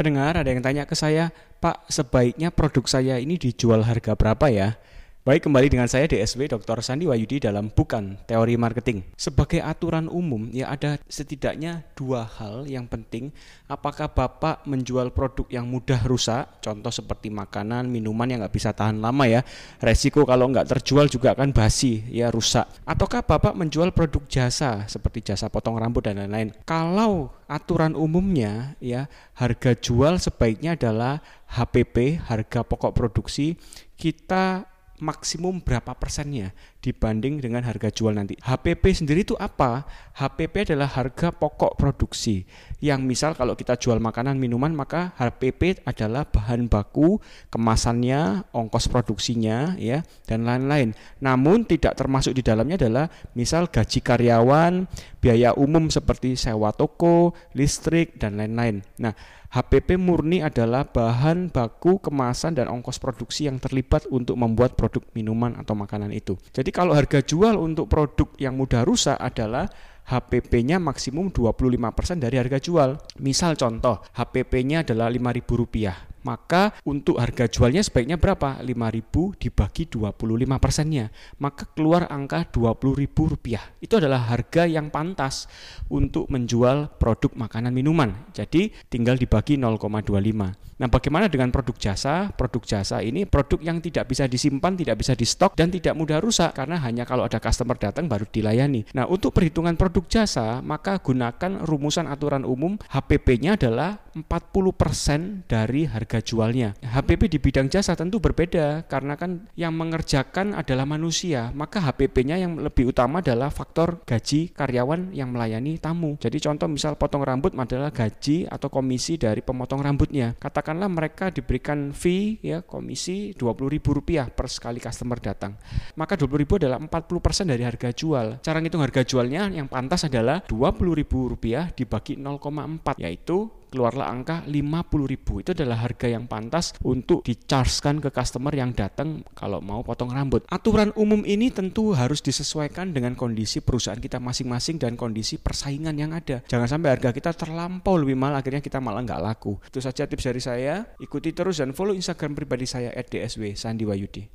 Pendengar ada yang tanya ke saya, Pak, sebaiknya produk saya ini dijual harga berapa ya? Baik, kembali dengan saya DSW Dr. Sandi Wayudi dalam Bukan Teori Marketing. Sebagai aturan umum, ya ada setidaknya dua hal yang penting. Apakah Bapak menjual produk yang mudah rusak, contoh seperti makanan, minuman yang nggak bisa tahan lama ya. Resiko kalau nggak terjual juga akan basi, ya rusak. Ataukah Bapak menjual produk jasa, seperti jasa potong rambut dan lain-lain. Kalau aturan umumnya, ya harga jual sebaiknya adalah HPP, harga pokok produksi, kita maksimum berapa persennya dibanding dengan harga jual nanti. HPP sendiri itu apa? HPP adalah harga pokok produksi. Yang misal kalau kita jual makanan minuman maka HPP adalah bahan baku, kemasannya, ongkos produksinya ya dan lain-lain. Namun tidak termasuk di dalamnya adalah misal gaji karyawan, biaya umum seperti sewa toko, listrik dan lain-lain. Nah, HPP murni adalah bahan baku, kemasan, dan ongkos produksi yang terlibat untuk membuat produk minuman atau makanan itu. Jadi kalau harga jual untuk produk yang mudah rusak adalah HPP-nya maksimum 25% dari harga jual. Misal contoh, HPP-nya adalah Rp5.000 maka untuk harga jualnya sebaiknya berapa? 5000 dibagi 25 persennya maka keluar angka 20.000 rupiah itu adalah harga yang pantas untuk menjual produk makanan minuman jadi tinggal dibagi 0,25 Nah, bagaimana dengan produk jasa? Produk jasa ini produk yang tidak bisa disimpan, tidak bisa di stok dan tidak mudah rusak karena hanya kalau ada customer datang baru dilayani. Nah, untuk perhitungan produk jasa, maka gunakan rumusan aturan umum HPP-nya adalah 40% dari harga jualnya. HPP di bidang jasa tentu berbeda karena kan yang mengerjakan adalah manusia, maka HPP-nya yang lebih utama adalah faktor gaji karyawan yang melayani tamu. Jadi contoh misal potong rambut adalah gaji atau komisi dari pemotong rambutnya. Katakan katakanlah mereka diberikan fee ya komisi Rp20.000 per sekali customer datang. Maka Rp20.000 adalah 40% dari harga jual. Cara ngitung harga jualnya yang pantas adalah Rp20.000 dibagi 0,4 yaitu keluarlah angka 50.000 itu adalah harga yang pantas untuk dichargekan ke customer yang datang kalau mau potong rambut. Aturan umum ini tentu harus disesuaikan dengan kondisi perusahaan kita masing-masing dan kondisi persaingan yang ada. Jangan sampai harga kita terlampau lebih mahal akhirnya kita malah nggak laku. Itu saja tips dari saya. Ikuti terus dan follow instagram pribadi saya @dsw Sandi Wayudi